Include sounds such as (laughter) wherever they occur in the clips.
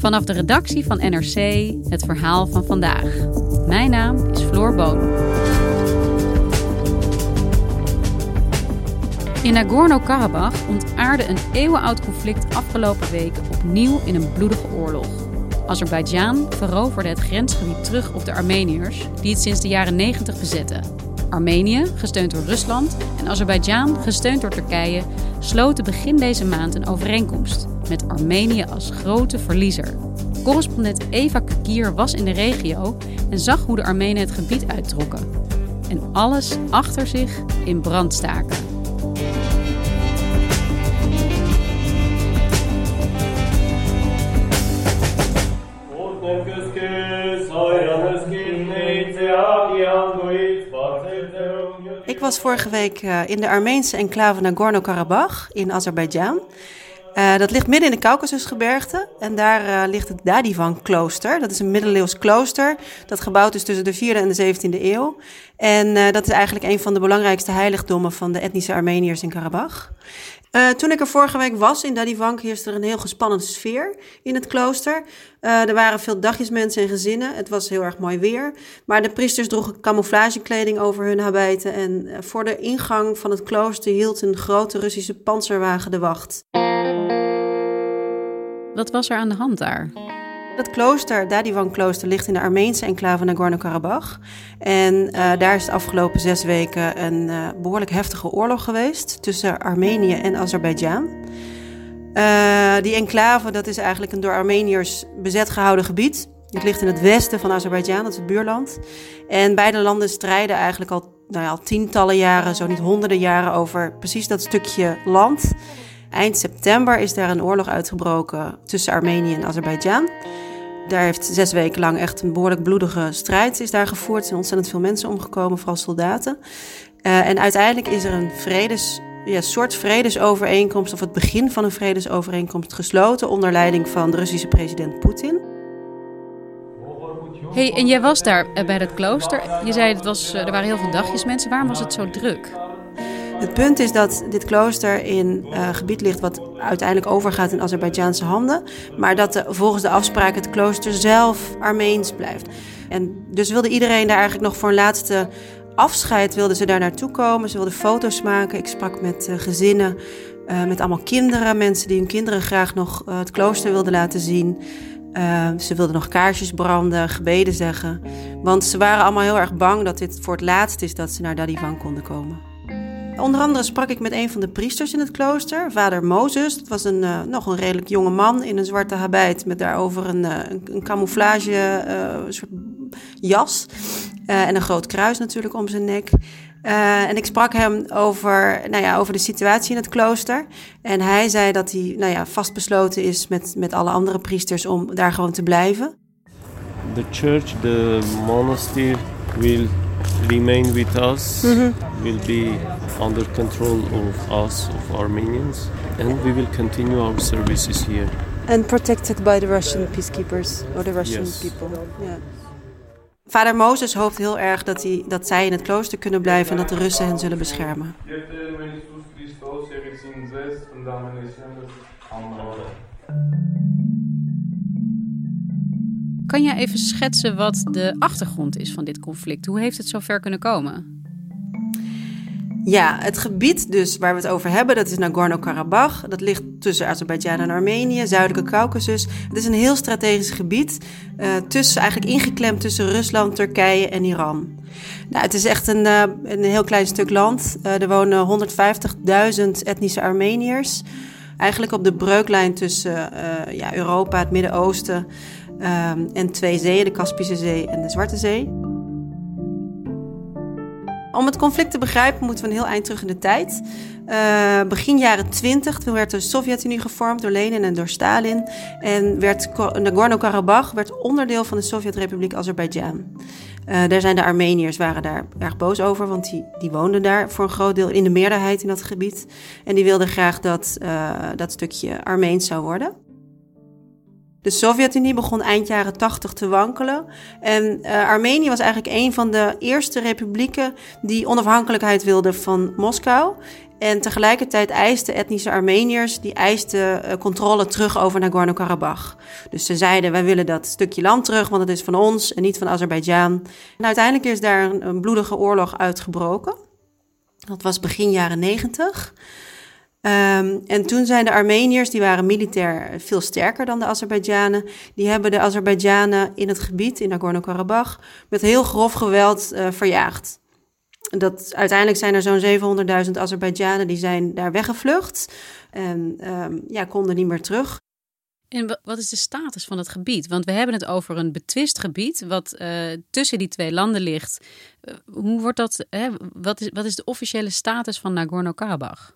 Vanaf de redactie van NRC het verhaal van vandaag. Mijn naam is Floor Boon. In Nagorno-Karabakh ontaarde een eeuwenoud conflict afgelopen weken opnieuw in een bloedige oorlog. Azerbeidzjan veroverde het grensgebied terug op de Armeniërs, die het sinds de jaren 90 bezetten. Armenië, gesteund door Rusland, en Azerbeidzjan, gesteund door Turkije, sloten begin deze maand een overeenkomst, met Armenië als grote verliezer. Correspondent Eva Kakier was in de regio en zag hoe de Armenen het gebied uittrokken. En alles achter zich in brand staken. Was vorige week uh, in de Armeense enclave Nagorno-Karabakh in Azerbeidzjan. Uh, dat ligt midden in de Caucasusgebergte en daar uh, ligt het Dadivan-klooster. Dat is een middeleeuws klooster dat gebouwd is tussen de 4e en de 17e eeuw. En dat is eigenlijk een van de belangrijkste heiligdommen van de etnische Armeniërs in Karabach. Uh, toen ik er vorige week was in Dadivank, heerste er een heel gespannen sfeer in het klooster. Uh, er waren veel dagjesmensen en gezinnen. Het was heel erg mooi weer. Maar de priesters droegen camouflagekleding over hun habijten. En uh, voor de ingang van het klooster hield een grote Russische panzerwagen de wacht. Wat was er aan de hand daar? Het klooster, Dadivan-klooster, ligt in de Armeense enclave Nagorno-Karabakh. En uh, daar is de afgelopen zes weken een uh, behoorlijk heftige oorlog geweest tussen Armenië en Azerbeidzjan. Uh, die enclave, dat is eigenlijk een door Armeniërs bezet gehouden gebied. Het ligt in het westen van Azerbeidzjan, dat is het buurland. En beide landen strijden eigenlijk al, nou ja, al tientallen jaren, zo niet honderden jaren, over precies dat stukje land. Eind september is daar een oorlog uitgebroken tussen Armenië en Azerbeidzjan. Daar heeft zes weken lang echt een behoorlijk bloedige strijd is daar gevoerd. Er zijn ontzettend veel mensen omgekomen, vooral soldaten. Uh, en uiteindelijk is er een vredes, ja, soort vredesovereenkomst, of het begin van een vredesovereenkomst, gesloten onder leiding van de Russische president Poetin. hey, en jij was daar bij dat klooster. Je zei het was, er waren heel veel dagjes mensen. Waarom was het zo druk? Het punt is dat dit klooster in uh, gebied ligt wat uiteindelijk overgaat in Azerbeidzjaanse handen, maar dat volgens de afspraak het klooster zelf Armeens blijft. En dus wilde iedereen daar eigenlijk nog voor een laatste afscheid wilden ze daar naartoe komen. Ze wilden foto's maken. Ik sprak met uh, gezinnen, uh, met allemaal kinderen, mensen die hun kinderen graag nog het klooster wilden laten zien. ze wilden nog kaarsjes branden, gebeden zeggen. Want ze waren allemaal heel erg bang dat dit voor het laatst is dat ze naar Dadivan konden komen. Onder andere sprak ik met een van de priesters in het klooster, vader Mozes. Dat was een, uh, nog een redelijk jonge man in een zwarte habit met daarover een, uh, een camouflage uh, soort jas. en een groot kruis natuurlijk om zijn nek. en ik sprak hem over, nou ja, over de situatie in het klooster. En hij zei dat hij nou ja, vastbesloten is met, met alle andere priesters om daar gewoon te blijven. The church, the monastery will remain with us, mm -hmm. will be under control of us, of Armenians, and we will continue our services here. And protected by the Russian peacekeepers or the Russian yes. people. Yeah. Vader Mozes hoopt heel erg dat, hij, dat zij in het klooster kunnen blijven en dat de Russen hen zullen beschermen. Kan jij even schetsen wat de achtergrond is van dit conflict? Hoe heeft het zover kunnen komen? Ja, het gebied dus waar we het over hebben, dat is Nagorno-Karabakh. Dat ligt tussen Azerbeidzjan en Armenië, zuidelijke Caucasus. Het is een heel strategisch gebied, uh, tussen, eigenlijk ingeklemd tussen Rusland, Turkije en Iran. Nou, het is echt een, uh, een heel klein stuk land. Uh, er wonen 150.000 etnische Armeniërs. Eigenlijk op de breuklijn tussen ja, Europa, het Midden-Oosten en twee zeeën, de Kaspische Zee en de Zwarte Zee. Om het conflict te begrijpen moeten we een heel eind terug in de tijd. Uh, begin jaren 20, toen werd de Sovjet-Unie gevormd door Lenin en door Stalin. En werd Nagorno-Karabakh werd onderdeel van de Sovjet-Republiek Azerbeidzjan. Uh, daar zijn de Armeniërs waren daar erg boos over, want die, die woonden daar voor een groot deel in de meerderheid in dat gebied. En die wilden graag dat uh, dat stukje Armeens zou worden. De Sovjet-Unie begon eind jaren 80 te wankelen. En uh, Armenië was eigenlijk een van de eerste republieken die onafhankelijkheid wilde van Moskou. En tegelijkertijd eisten etnische Armeniërs die eisten uh, controle terug over Nagorno-Karabakh. Dus ze zeiden: wij willen dat stukje land terug, want het is van ons en niet van Azerbeidzjan. En uiteindelijk is daar een, een bloedige oorlog uitgebroken. Dat was begin jaren 90. Um, en toen zijn de Armeniërs, die waren militair veel sterker dan de Azerbeidzjanen, die hebben de Azerbeidzjanen in het gebied, in Nagorno-Karabakh, met heel grof geweld uh, verjaagd. Dat, uiteindelijk zijn er zo'n 700.000 Azerbeidzjanen die zijn daar weggevlucht en um, ja, konden niet meer terug. En wat is de status van het gebied? Want we hebben het over een betwist gebied wat uh, tussen die twee landen ligt. Hoe wordt dat? Hè? Wat, is, wat is de officiële status van Nagorno-Karabakh?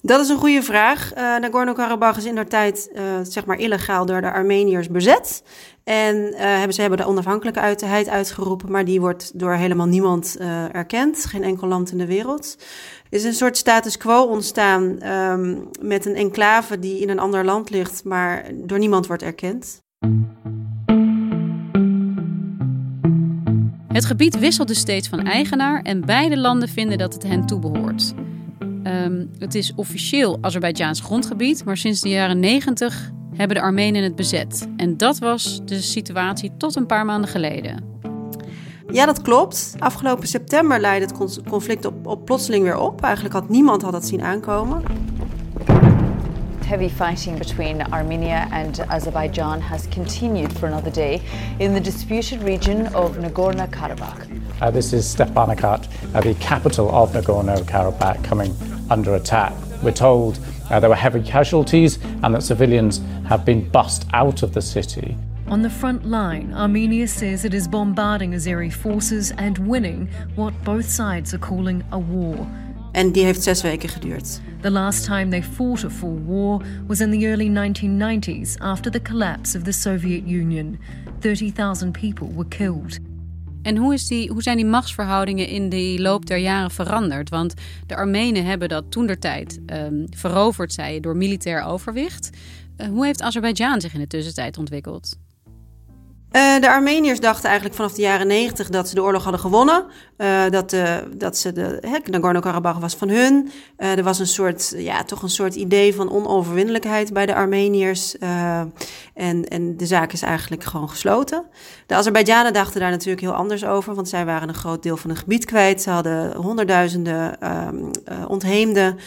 Dat is een goede vraag. Uh, Nagorno-Karabakh is in tijd uh, zeg maar illegaal door de Armeniërs bezet. En uh, hebben, ze hebben de onafhankelijkheid uitgeroepen, maar die wordt door helemaal niemand erkend. Geen enkel land in de wereld. Er is een soort status quo ontstaan um, met een enclave die in een ander land ligt, maar door niemand wordt erkend. Het gebied wisselt dus steeds van eigenaar en beide landen vinden dat het hen toebehoort. Um, het is officieel Azerbeidzjaans grondgebied, maar sinds de jaren 90 hebben de Armenen het bezet. En dat was de situatie tot een paar maanden geleden. Ja, dat klopt. Afgelopen september leidde het conflict op, op plotseling weer op. Eigenlijk had niemand had dat zien aankomen. heavy fighting between Armenia and Azerbaijan has continued for another day in the disputed region of Nagorno-Karabakh. Uh, this is Stepanakert, uh, the capital of Nagorno-Karabakh, coming under attack. We're told uh, there were heavy casualties and that civilians have been bussed out of the city. On the front line, Armenia says it is bombarding Azeri forces and winning what both sides are calling a war. En die heeft zes weken geduurd. The last time they fought a full war was in the early 1990s after the collapse of the Soviet Union. 30,000 people were killed. En hoe, is die, hoe zijn die machtsverhoudingen in de loop der jaren veranderd? Want de Armenen hebben dat toen der tijd um, veroverd, zei je, door militair overwicht. Uh, hoe heeft Azerbeidzjan zich in de tussentijd ontwikkeld? Uh, de Armeniërs dachten eigenlijk vanaf de jaren negentig dat ze de oorlog hadden gewonnen. Uh, dat, uh, dat ze de Nagorno-Karabakh was van hun. er was een soort, ja, toch een soort idee van onoverwinnelijkheid bij de Armeniërs. en, en de zaak is eigenlijk gewoon gesloten. De Azerbeidzjanen dachten daar natuurlijk heel anders over, want zij waren een groot deel van het gebied kwijt. Ze hadden honderdduizenden um, ontheemden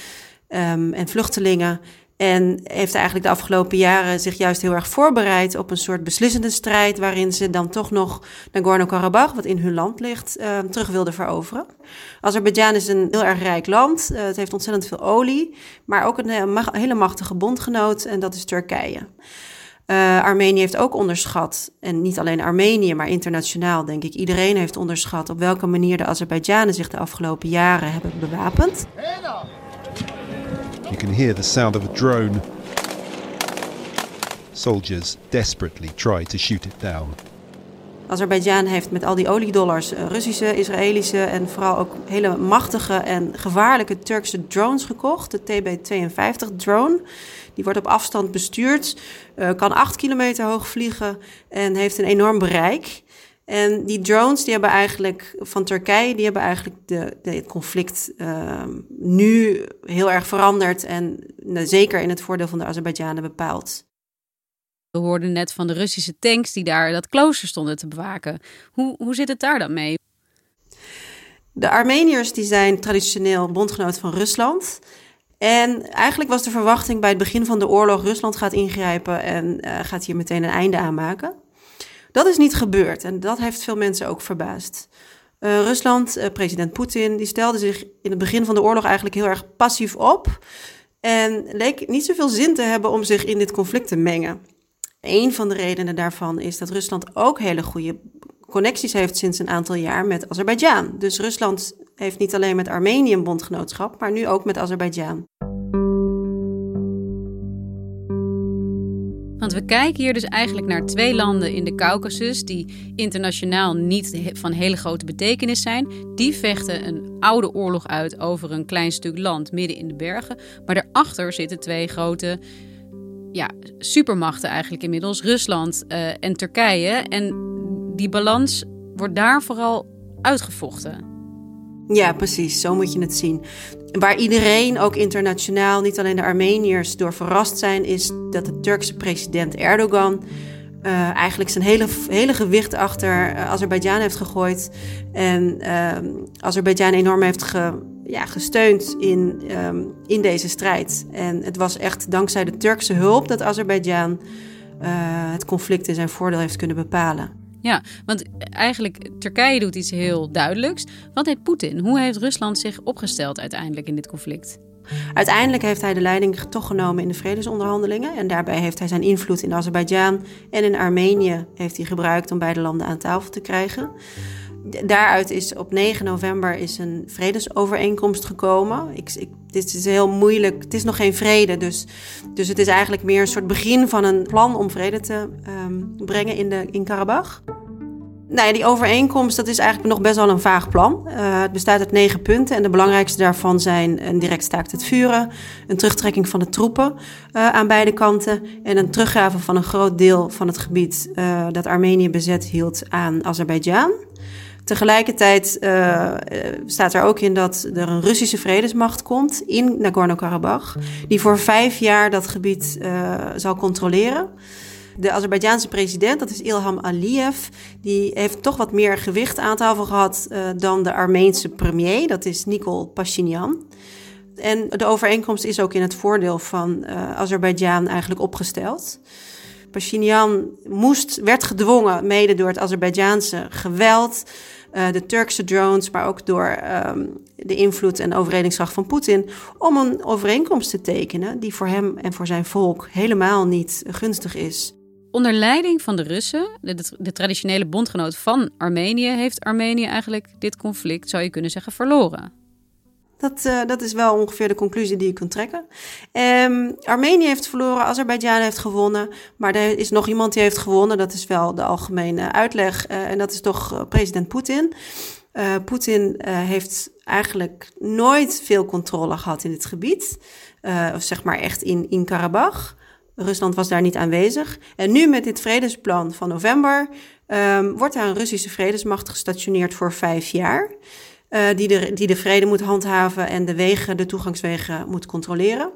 um, en vluchtelingen. En heeft eigenlijk de afgelopen jaren zich juist heel erg voorbereid op een soort beslissende strijd. waarin ze dan toch nog Nagorno-Karabakh, wat in hun land ligt, uh, terug wilden veroveren. Azerbeidzjan is een heel erg rijk land. Uh, het heeft ontzettend veel olie. maar ook een hele machtige bondgenoot en dat is Turkije. Uh, Armenië heeft ook onderschat, en niet alleen Armenië, maar internationaal denk ik, iedereen heeft onderschat op welke manier de Azerbeidzjanen zich de afgelopen jaren hebben bewapend. You can hear the sound of a drone. Soldiers desperately try to shoot it down. Azerbeidzjan heeft met al die oliedollars Russische, Israëlische en vooral ook hele machtige en gevaarlijke Turkse drones gekocht. De TB-52 drone. Die wordt op afstand bestuurd, kan 8 kilometer hoog vliegen en heeft een enorm bereik. En die drones die hebben eigenlijk van Turkije, die hebben eigenlijk de, de het conflict uh, nu heel erg veranderd en nou, zeker in het voordeel van de Azerbeidzjanen bepaald. We hoorden net van de Russische tanks die daar dat klooster stonden te bewaken. Hoe, hoe zit het daar dan mee? De Armeniërs die zijn traditioneel bondgenoot van Rusland. En eigenlijk was de verwachting bij het begin van de oorlog: Rusland gaat ingrijpen en uh, gaat hier meteen een einde aan maken. Dat is niet gebeurd en dat heeft veel mensen ook verbaasd. Uh, Rusland, uh, president Poetin, die stelde zich in het begin van de oorlog eigenlijk heel erg passief op. En leek niet zoveel zin te hebben om zich in dit conflict te mengen. Een van de redenen daarvan is dat Rusland ook hele goede connecties heeft sinds een aantal jaar met Azerbeidzjan. Dus Rusland heeft niet alleen met Armenië een bondgenootschap, maar nu ook met Azerbeidzjan. Want we kijken hier dus eigenlijk naar twee landen in de Caucasus die internationaal niet van hele grote betekenis zijn. Die vechten een oude oorlog uit over een klein stuk land midden in de bergen. Maar daarachter zitten twee grote ja, supermachten eigenlijk inmiddels, Rusland uh, en Turkije. En die balans wordt daar vooral uitgevochten. Ja, precies. Zo moet je het zien. Waar iedereen, ook internationaal, niet alleen de Armeniërs, door verrast zijn, is dat de Turkse president Erdogan uh, eigenlijk zijn hele, hele gewicht achter uh, Azerbeidzjan heeft gegooid. En uh, Azerbeidzjan enorm heeft ja, gesteund in, um, in deze strijd. En het was echt dankzij de Turkse hulp dat Azerbeidzjan het conflict in zijn voordeel heeft kunnen bepalen. Ja, want eigenlijk Turkije doet iets heel duidelijks. Wat heeft Poetin? Hoe heeft Rusland zich opgesteld uiteindelijk in dit conflict? Uiteindelijk heeft hij de leiding toch genomen in de vredesonderhandelingen. En daarbij heeft hij zijn invloed in Azerbeidzjan en in Armenië heeft hij gebruikt om beide landen aan tafel te krijgen. Daaruit is op 9 november is een vredesovereenkomst gekomen. Ik, ik, dit is heel moeilijk. Het is nog geen vrede. Dus, dus het is eigenlijk meer een soort begin van een plan om vrede te um, brengen in, de, in Karabach. Nou ja, die overeenkomst dat is eigenlijk nog best wel een vaag plan. Uh, het bestaat uit negen punten en de belangrijkste daarvan zijn een direct staakt het vuren, een terugtrekking van de troepen uh, aan beide kanten en een teruggaven van een groot deel van het gebied uh, dat Armenië bezet hield aan Azerbeidzjan. Tegelijkertijd uh, staat er ook in dat er een Russische vredesmacht komt in Nagorno-Karabakh, die voor vijf jaar dat gebied uh, zal controleren. De Azerbeidjaanse president, dat is Ilham Aliyev, die heeft toch wat meer gewicht aan tafel gehad dan de Armeense premier, dat is Nikol Pashinyan. En de overeenkomst is ook in het voordeel van Azerbeidzjan eigenlijk opgesteld. Pashinyan moest, werd gedwongen, mede door het Azerbeidjaanse geweld, uh, de Turkse drones, maar ook door um, de invloed en overredingskracht van Poetin, om een overeenkomst te tekenen die voor hem en voor zijn volk helemaal niet gunstig is. Onder leiding van de Russen, de, de, traditionele bondgenoot van Armenië, heeft Armenië eigenlijk dit conflict, zou je kunnen zeggen, verloren. Dat, uh, dat is wel ongeveer de conclusie die je kunt trekken. Um, Armenië heeft verloren, Azerbeidzjan heeft gewonnen. Maar er is nog iemand die heeft gewonnen. Dat is wel de algemene uitleg. Uh, en dat is toch uh, president Poetin. Poetin heeft eigenlijk nooit veel controle gehad in het gebied. of zeg maar echt in, in Karabach. Rusland was daar niet aanwezig. En nu met dit vredesplan van november um, wordt daar een Russische vredesmacht gestationeerd voor vijf jaar. Uh, die, de, die de vrede moet handhaven en de wegen, de toegangswegen moet controleren.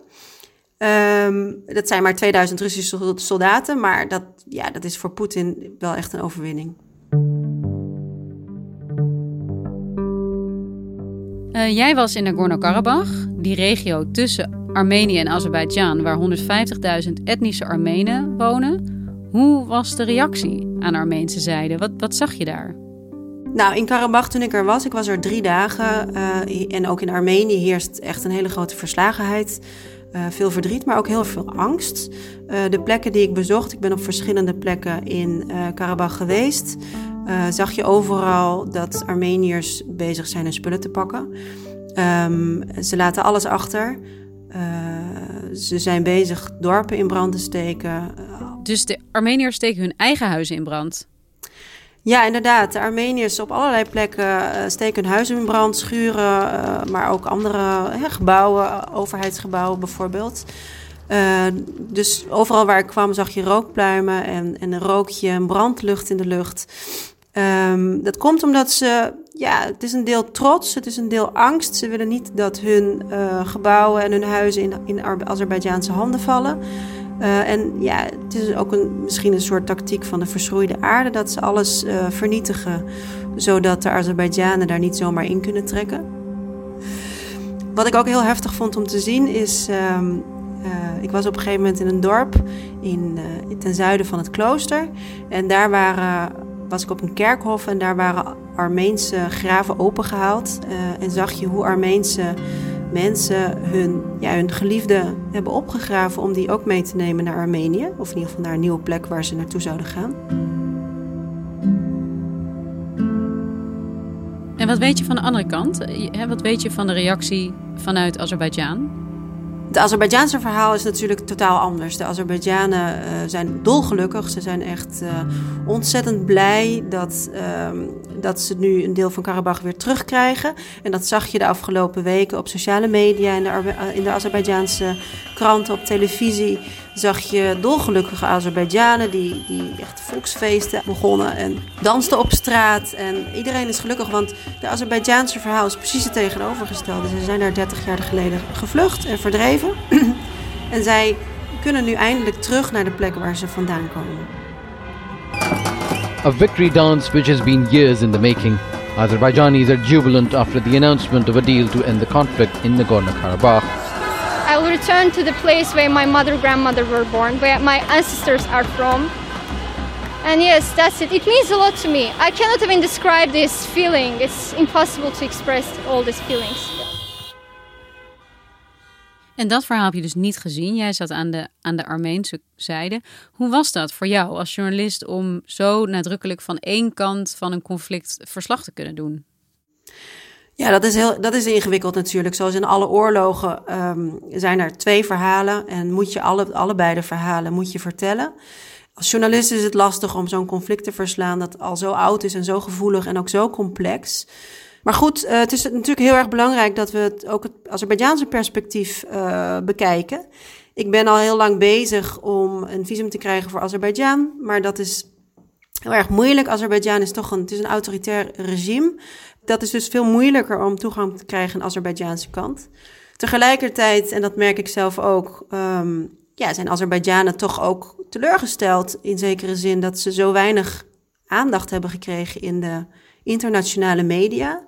Um, dat zijn maar 2000 Russische soldaten, maar dat, ja, dat is voor Poetin wel echt een overwinning. Uh, jij was in Nagorno-Karabakh, die regio tussen Armenië en Azerbeidzjan, waar 150.000 etnische Armenen wonen. Hoe was de reactie aan de Armeense zijde? Wat, wat zag je daar? Nou, in Karabach toen ik er was, ik was er drie dagen. Uh, en ook in Armenië heerst echt een hele grote verslagenheid. Uh, veel verdriet, maar ook heel veel angst. Uh, de plekken die ik bezocht, ik ben op verschillende plekken in Karabach geweest. zag je overal dat Armeniërs bezig zijn hun spullen te pakken. Um, ze laten alles achter. ze zijn bezig dorpen in brand te steken. Dus de Armeniërs steken hun eigen huizen in brand? Ja, inderdaad. De Armeniërs op allerlei plekken uh, steken hun huizen in brand, schuren, uh, maar ook andere gebouwen, overheidsgebouwen bijvoorbeeld. dus overal waar ik kwam zag je rookpluimen en, en een rookje, een brandlucht in de lucht. Um, dat komt omdat ze, ja, het is een deel trots, het is een deel angst. Ze willen niet dat hun gebouwen en hun huizen in, in Azerbeidzjaanse handen vallen. Uh, en ja, het is ook een, misschien een soort tactiek van de verschroeide aarde dat ze alles uh, vernietigen, zodat de Azerbeidzjanen daar niet zomaar in kunnen trekken. Wat ik ook heel heftig vond om te zien is, uh, ik was op een gegeven moment in een dorp in, ten zuiden van het klooster en daar waren, was ik op een kerkhof en daar waren Armeense graven opengehaald en zag je hoe Armeense mensen hun, ja, hun geliefde hebben opgegraven om die ook mee te nemen naar Armenië. Of in ieder geval naar een nieuwe plek waar ze naartoe zouden gaan. En wat weet je van de andere kant? Wat weet je van de reactie vanuit Azerbeidzjan? Het Azerbeidjaanse verhaal is natuurlijk totaal anders. De Azerbeidzjanen uh, zijn dolgelukkig. Ze zijn echt uh, ontzettend blij dat, uh, dat ze nu een deel van Karabach weer terugkrijgen. En dat zag je de afgelopen weken op sociale media, in de, in de Azerbeidjaanse kranten, op televisie zag je dolgelukkige Azerbeidzjanen die, die echt volksfeesten begonnen en dansten op straat. En iedereen is gelukkig, want de Azerbeidzjaanse verhaal is precies het tegenovergestelde. Ze zijn daar 30 jaar geleden gevlucht en verdreven. (clears throat) en zij kunnen nu eindelijk terug naar de plek waar ze vandaan komen. A victory dance which has been years in the making. Azerbaijanis are jubilant after the announcement of a deal to end the conflict in Nagorno-Karabakh. Return to the place where my mother grandmother were born, where my ancestors are from. And yes, that's it. It means a lot to me. I cannot even describe this feeling. It's impossible to express all these feelings. En dat verhaal heb je dus niet gezien. Jij zat aan de, aan de Armeense zijde. Hoe was dat voor jou als journalist om zo nadrukkelijk van één kant van een conflict verslag te kunnen doen? Ja, dat is, heel, dat is ingewikkeld natuurlijk. Zoals in alle oorlogen um, zijn er twee verhalen en moet je alle, allebei de verhalen moet je vertellen. Als journalist is het lastig om zo'n conflict te verslaan dat al zo oud is en zo gevoelig en ook zo complex. Maar goed, uh, het is natuurlijk heel erg belangrijk dat we het, ook het Azerbeidzjaanse perspectief uh, bekijken. Ik ben al heel lang bezig om een visum te krijgen voor Azerbeidzjan, maar dat is heel erg moeilijk. Azerbeidzjan is toch een, het is een autoritair regime dat is dus veel moeilijker om toegang te krijgen aan de Azerbeidzjaanse kant. Tegelijkertijd, en dat merk ik zelf ook, um, ja, zijn Azerbeidzjanen toch ook teleurgesteld in zekere zin dat ze zo weinig aandacht hebben gekregen in de internationale media.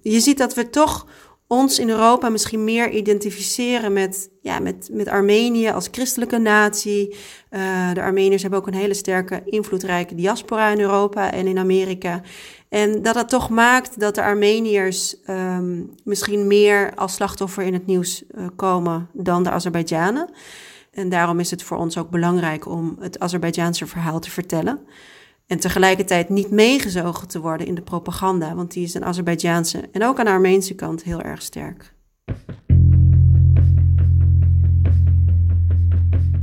Je ziet dat we toch ons in Europa misschien meer identificeren met, ja, met, met Armenië als christelijke natie. Uh, de Armeniërs hebben ook een hele sterke, invloedrijke diaspora in Europa en in Amerika. En dat dat toch maakt dat de Armeniërs um, misschien meer als slachtoffer in het nieuws uh, komen dan de Azerbeidzjanen. En daarom is het voor ons ook belangrijk om het Azerbeidzjaanse verhaal te vertellen. En tegelijkertijd niet meegezogen te worden in de propaganda, want die is aan Azerbeidzjaanse en ook aan de Armeense kant heel erg sterk.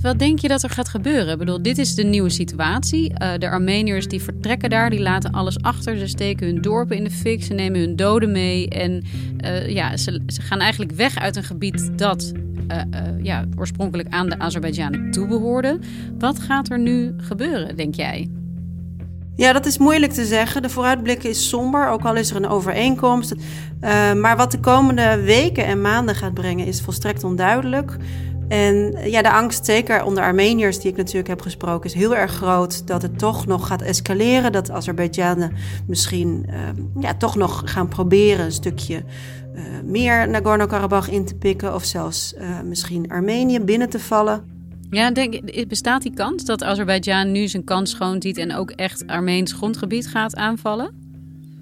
Wat denk je dat er gaat gebeuren? Ik bedoel, dit is de nieuwe situatie. Uh, de Armeniërs die vertrekken daar, die laten alles achter. Ze steken hun dorpen in de fik, ze nemen hun doden mee. En uh, ja, ze, gaan eigenlijk weg uit een gebied dat uh, ja, oorspronkelijk aan de Azerbeidzjanen toebehoorde. Wat gaat er nu gebeuren, denk jij? Ja, dat is moeilijk te zeggen. De vooruitblik is somber, ook al is er een overeenkomst. Uh, maar wat de komende weken en maanden gaat brengen is volstrekt onduidelijk. En ja, de angst, zeker onder Armeniërs die ik natuurlijk heb gesproken, is heel erg groot dat het toch nog gaat escaleren. Dat Azerbeidzjanen misschien uh, ja, toch nog gaan proberen een stukje uh, meer Nagorno-Karabakh in te pikken. Of zelfs misschien Armenië binnen te vallen. Ja, denk, bestaat die kans dat Azerbeidzjan nu zijn kans schoon ziet en ook echt Armeens grondgebied gaat aanvallen?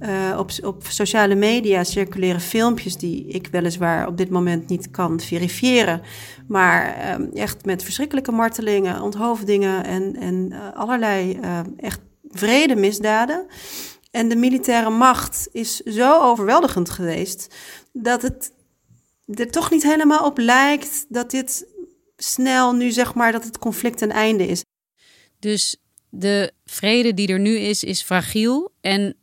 Uh, op, op sociale media circuleren filmpjes die ik weliswaar op dit moment niet kan verifiëren. Maar um, echt met verschrikkelijke martelingen, onthoofdingen en, en uh, allerlei uh, echt vrede misdaden. En de militaire macht is zo overweldigend geweest dat het er toch niet helemaal op lijkt dat dit snel nu zeg maar dat het conflict een einde is. Dus de vrede die er nu is, is fragiel en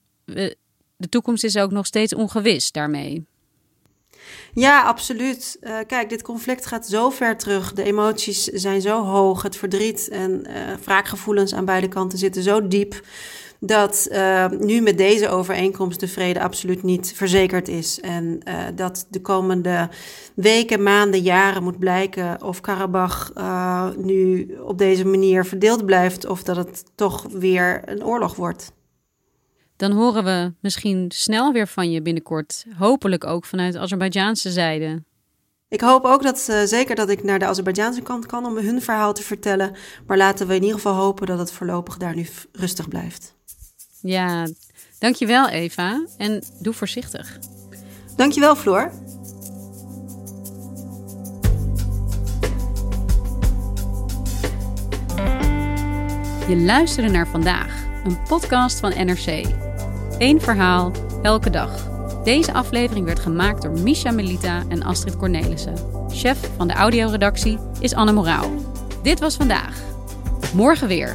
de toekomst is ook nog steeds ongewis daarmee. Ja, absoluut. Uh, kijk, dit conflict gaat zo ver terug. De emoties zijn zo hoog. Het verdriet en uh, wraakgevoelens aan beide kanten zitten zo diep dat uh, nu met deze overeenkomst de vrede absoluut niet verzekerd is. En uh, dat de komende weken, maanden, jaren moet blijken of Karabach uh, nu op deze manier verdeeld blijft of dat het toch weer een oorlog wordt. Dan horen we misschien snel weer van je binnenkort. Hopelijk ook vanuit de Azerbeidzjaanse zijde. Ik hoop ook dat uh, zeker dat ik naar de Azerbeidzjaanse kant kan om hun verhaal te vertellen. Maar laten we in ieder geval hopen dat het voorlopig daar nu rustig blijft. Ja, dankjewel Eva en doe voorzichtig. Dankjewel Floor. Je luisterde naar vandaag, een podcast van NRC. Eén verhaal, elke dag. Deze aflevering werd gemaakt door Misha Melita en Astrid Cornelissen. Chef van de audioredactie is Anne Moraal. Dit was vandaag. Morgen weer.